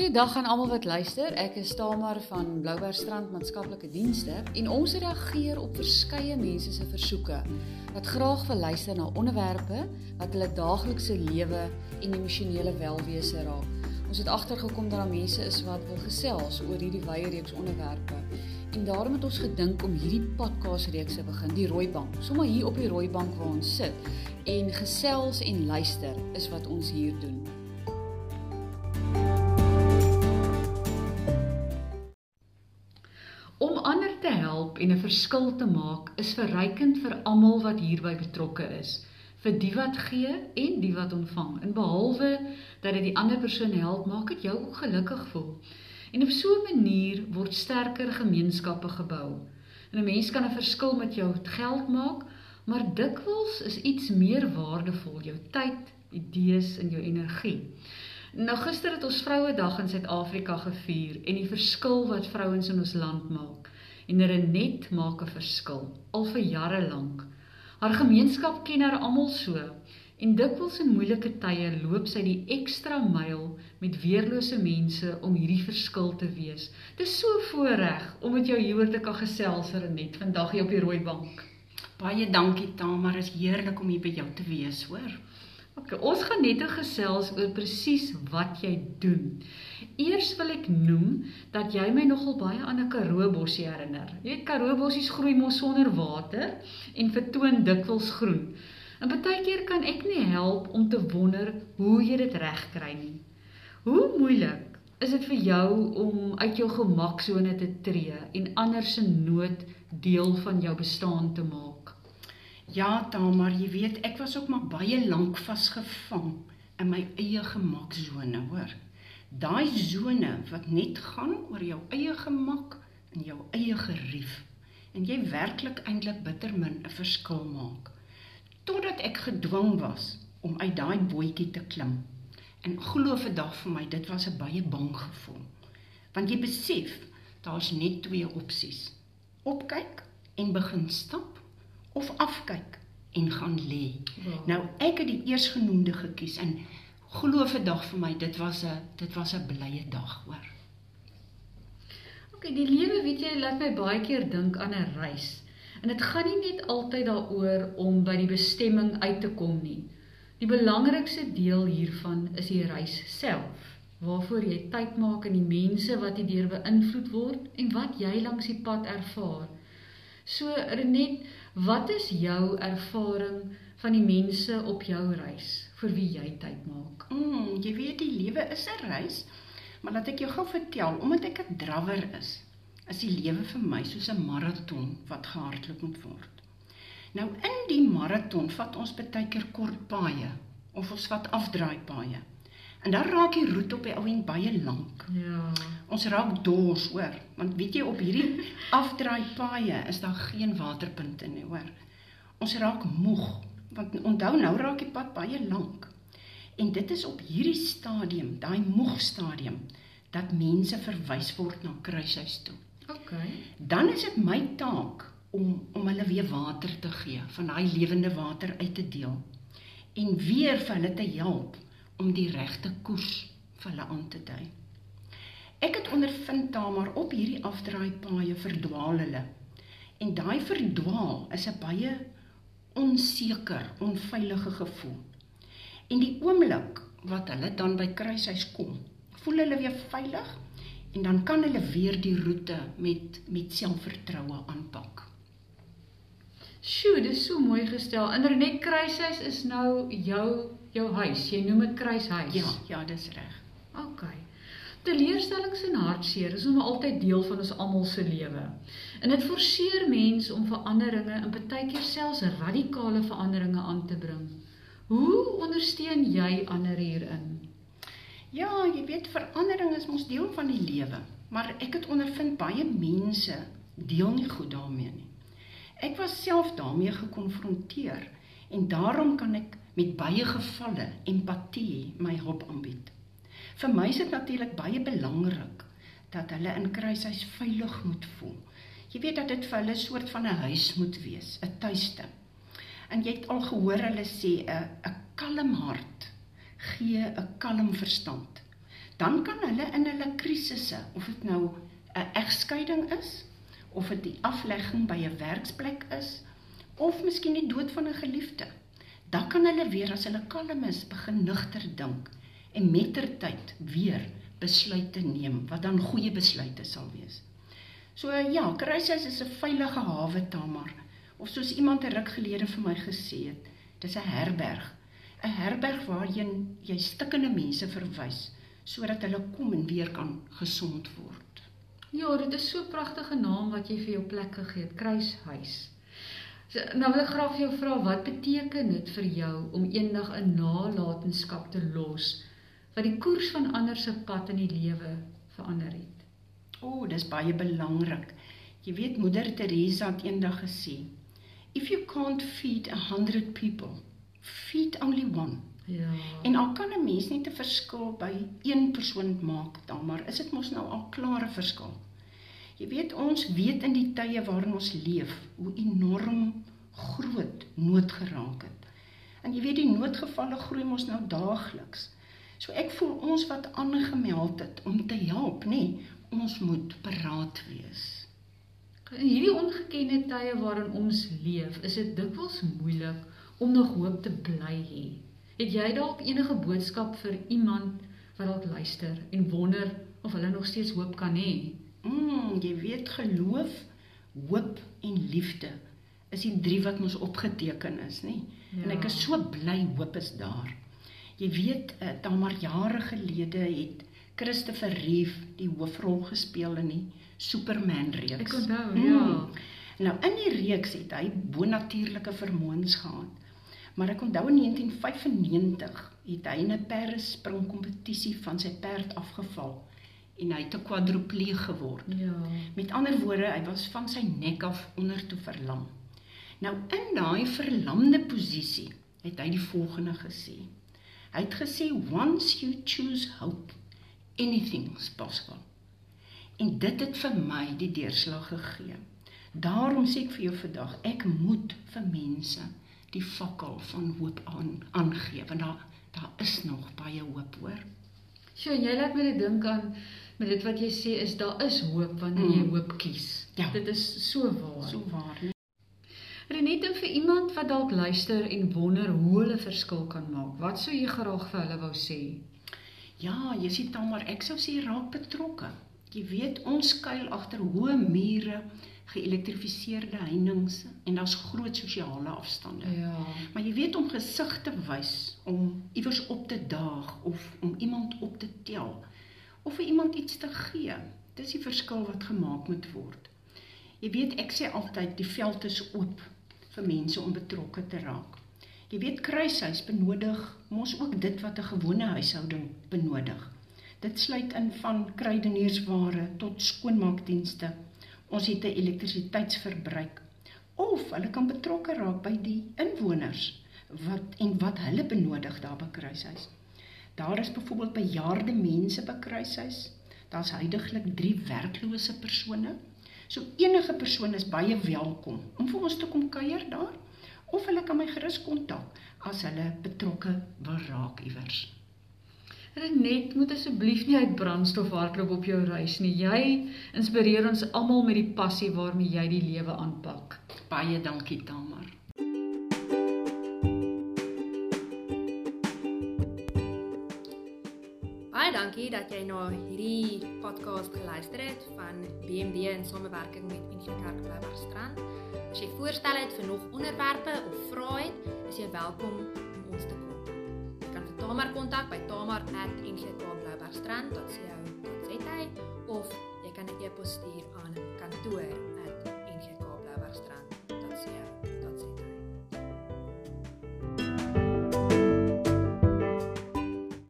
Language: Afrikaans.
Goeiedag aan almal wat luister. Ek is Tamar van Bloubergstrand Maatskaplike Dienste en ons reageer op verskeie mense se versoeke wat graag wil luister na onderwerpe wat hulle daaglikse lewe en emosionele welwese raak. Ons het agtergekom dat daar mense is wat wil gesels oor hierdie wye reeks onderwerpe. En daarom het ons gedink om hierdie podcast reeks te begin, die rooi bank. Sommige hier op die rooi bank waar ons sit en gesels en luister is wat ons hier doen. Help en 'n verskil te maak is verrykend vir almal wat hierby betrokke is, vir die wat gee en die wat ontvang. En behalwe dat dit die ander persoon help, maak dit jou ook gelukkig voel. En op so 'n manier word sterker gemeenskappe gebou. En 'n mens kan 'n verskil met jou geld maak, maar dikwels is iets meer waardevol, jou tyd, idees en jou energie. Nou gister het ons Vrouedag in Suid-Afrika gevier en die verskil wat vrouens in ons land maak. En Renet maak 'n verskil al vir jare lank. Haar gemeenskap ken haar almal so en dikwels in moeilike tye loop sy die ekstra myl met weerlose mense om hierdie verskil te wees. Dis so voorreg om met jou hieroor te kan gesels Renet vandag hier op die rooi bank. Baie dankie Tamar, is heerlik om hier by jou te wees, hoor. Okay, ons gaan net gesels oor presies wat jy doen. Eers wil ek noem dat jy my nogal baie aan 'n Karoo bossie herinner. Jy weet Karoo bossies groei mos sonder water en vertoon dikwels groen. En baie keer kan ek nie help om te wonder hoe jy dit regkry nie. Hoe moeilik is dit vir jou om uit jou gemaksone te tree en ander se nood deel van jou bestaan te maak? Ja, Tamar, jy weet, ek was ook maar baie lank vasgevang in my eie gemaksone, hoor. Daai sone wat net gaan oor jou eie gemak en jou eie gerief en jy werklik eintlik bitter min 'n verskil maak. Totdat ek gedwing was om uit daai bootjie te klim. En glo vir dag vir my, dit was 'n baie bang gevoel. Want jy besef, daar's net twee opsies. Opkyk en begin stap of afkyk en gaan lê. Wow. Nou ek het die eersgenoemde gekies en glo vandag vir my dit was 'n dit was 'n blye dag hoor. OK, die lewe weet jy laat my baie keer dink aan 'n reis. En dit gaan nie net altyd daaroor om by die bestemming uit te kom nie. Die belangrikste deel hiervan is die reis self waarvoor jy tyd maak en die mense wat hierdeur beïnvloed word en wat jy langs die pad ervaar. So Renet, wat is jou ervaring van die mense op jou reis vir wie jy tyd maak? Mm, jy weet die lewe is 'n reis, maar laat ek jou gou vertel, omdat ek 'n drawer is, is die lewe vir my soos 'n maraton wat gehardloop moet word. Nou in die maraton vat ons baie keer kort paaie of ons vat afdraai paaie. En dan raak die roete op die ou en baie lank. Ja. Ons raak dors, hoor, want weet jy op hierdie afdraai paaie is daar geen waterpunte nie, hoor. Ons raak moeg, want onthou nou raak die pad baie lank. En dit is op hierdie stadium, daai moeg stadium, dat mense verwys word na kruishuis toe. OK. Dan is dit my taak om om hulle weer water te gee, van daai lewende water uit te deel. En weer vir hulle te help om die regte koers vir hulle aan te dui. Ek het ondervind daar maar op hierdie afdraai paaie verdwaal hulle. En daai verdwaal is 'n baie onseker, onveilige gevoel. En die oomblik wat hulle dan by kruishuis kom, voel hulle weer veilig en dan kan hulle weer die roete met met selfvertroue aanpak. Sjoe, dis so mooi gestel. Internet kruishuis is nou jou jou huis. Jy noem dit kruishuis. Ja, ja, dis reg. OK. Teleurstellings en hartseer is nog altyd deel van ons almal se lewe. En dit forceer mense om veranderinge en baie keer selfs radikale veranderinge aan te bring. Hoe ondersteun jy ander hierin? Ja, jy weet verandering is mos deel van die lewe, maar ek het ondervind baie mense deel nie goed daarmee nie. Ek was self daarmee gekonfronteer en daarom kan ek met baie gevalle empatie my hulp aanbied. Vir my is dit natuurlik baie belangrik dat hulle in kruishuis veilig moet voel. Jy weet dat dit vir hulle 'n soort van 'n huis moet wees, 'n tuiste. En jy het al gehoor hulle sê 'n 'n kalm hart gee 'n kalm verstand. dan kan hulle in hulle krisisse, of dit nou 'n egskeiding is, of dit die aflegging by 'n werksplek is, of miskien die dood van 'n geliefde, dan kan hulle weer as hulle kalm is begin nugter dink en mettertyd weer besluite neem wat dan goeie besluite sal wees. So ja, Kruishuis is 'n veilige hawe Tamar. Of soos iemand 'n ruk gelede vir my gesê het, dis 'n herberg. 'n Herberg waarheen jy stikkende mense verwys sodat hulle kom en weer kan gesond word. Ja, dit is so 'n pragtige naam wat jy vir jou plek gegee het, Kruishuis. So, nou wil ek graag vir jou vra wat beteken dit vir jou om eendag 'n nalatenskap te los wat die koers van ander se pad in die lewe verander het? O, oh, dis baie belangrik. Jy weet moeder Teresa het eendag gesê, if you can't feed 100 people, feed only one. Ja. En al kan 'n mens net 'n verskil by een persoon maak, dan maar is dit mos nou al klare verskil. Jy weet ons weet in die tye waarin ons leef, hoe enorm groot nood geraak het. En jy weet die noodgevalle groei mos nou daagliks. So ek voel ons wat aangemeld het om te help, nê, ons moet paraat wees. In hierdie ongekende tye waarin ons leef, is dit dikwels moeilik om nog hoop te bly hê. Het jy dalk enige boodskap vir iemand wat dalk luister en wonder of hulle nog steeds hoop kan hê? Mm, jy weet geloof, hoop en liefde is die drie wat ons opgeteken is, nê? Ja. En ek is so bly hoop is daar. Jy weet, uh, dan maar jare gelede het Christopher Reeve die hoofrol gespeel in die Superman reeks. Ek onthou, mm. ja. Nou in die reeks het hy bonatuurlike vermoëns gehad. Maar ek onthou in 1995 het hy in 'n perdespring kompetisie van sy perd afgeval en hy het 'n kwadripleeg geword. Ja. Met ander woorde, hy was van sy nek af onder toe verlam. Nou in daai verlamde posisie het hy die volgende gesê. Hy het gesê once you choose hope anything's possible. En dit het vir my die deurslag gegee. Daarom sê ek vir jou vandag, ek moet vir mense die fakkel van hoop aan aangee want daar daar is nog baie hoop hoor. Sjoe, jy laat my dink aan met dit wat jy sê is daar is hoop wanneer mm. jy hoop kies. Ja. Dit is so waar. So waar. Vir iemand wat dalk luister en wonder hoe hulle verskil kan maak. Wat sou jy graag vir hulle wou sê? Ja, jy sien dan maar ek sou sê raak betrokke. Jy weet ons skuil agter hoë mure, geelektrifiseerde heininge en daar's groot sosiale afstande. Ja. Maar jy weet om gesig te wys, om iewers op te daag of om iemand op te tel of vir iemand iets te gee. Dis die verskil wat gemaak moet word. Jy weet ek sê altyd die veld is oop vir mense om betrokke te raak. Jy weet kruishuis benodig mos ook dit wat 'n gewone huishouding benodig. Dit sluit in van kruideniersware tot skoonmaakdienste. Ons het 'n elektrisiteitsverbruik of hulle kan betrokke raak by die inwoners wat en wat hulle benodig daar by kruishuis. Daar is byvoorbeeld bejaarde mense by kruishuis. Daar's heidaglik 3 werklose persone. So enige persoon is baie welkom om vir ons te kom kuier daar of hulle kan my gerus kontak as hulle betrokke wil raak iewers. Renet moet asseblief nie uit brandstof hardloop op jou reis nie. Jy inspireer ons almal met die passie waarmee jy die lewe aanpak. Baie dankie Tamar. dankie dat jy na hierdie podcast geluister het van BMD in samewerking met Unie Kerk Bloubergstrand. As jy voorstelle het vir nog onderwerpe of vrae het, is jy welkom om ons te kontak. Jy kan vir Tamar kontak by tamar@ngkbloubergstrand.co.za of jy kan 'n e-pos stuur aan kantoor@ngkbloubergstrand.co.za.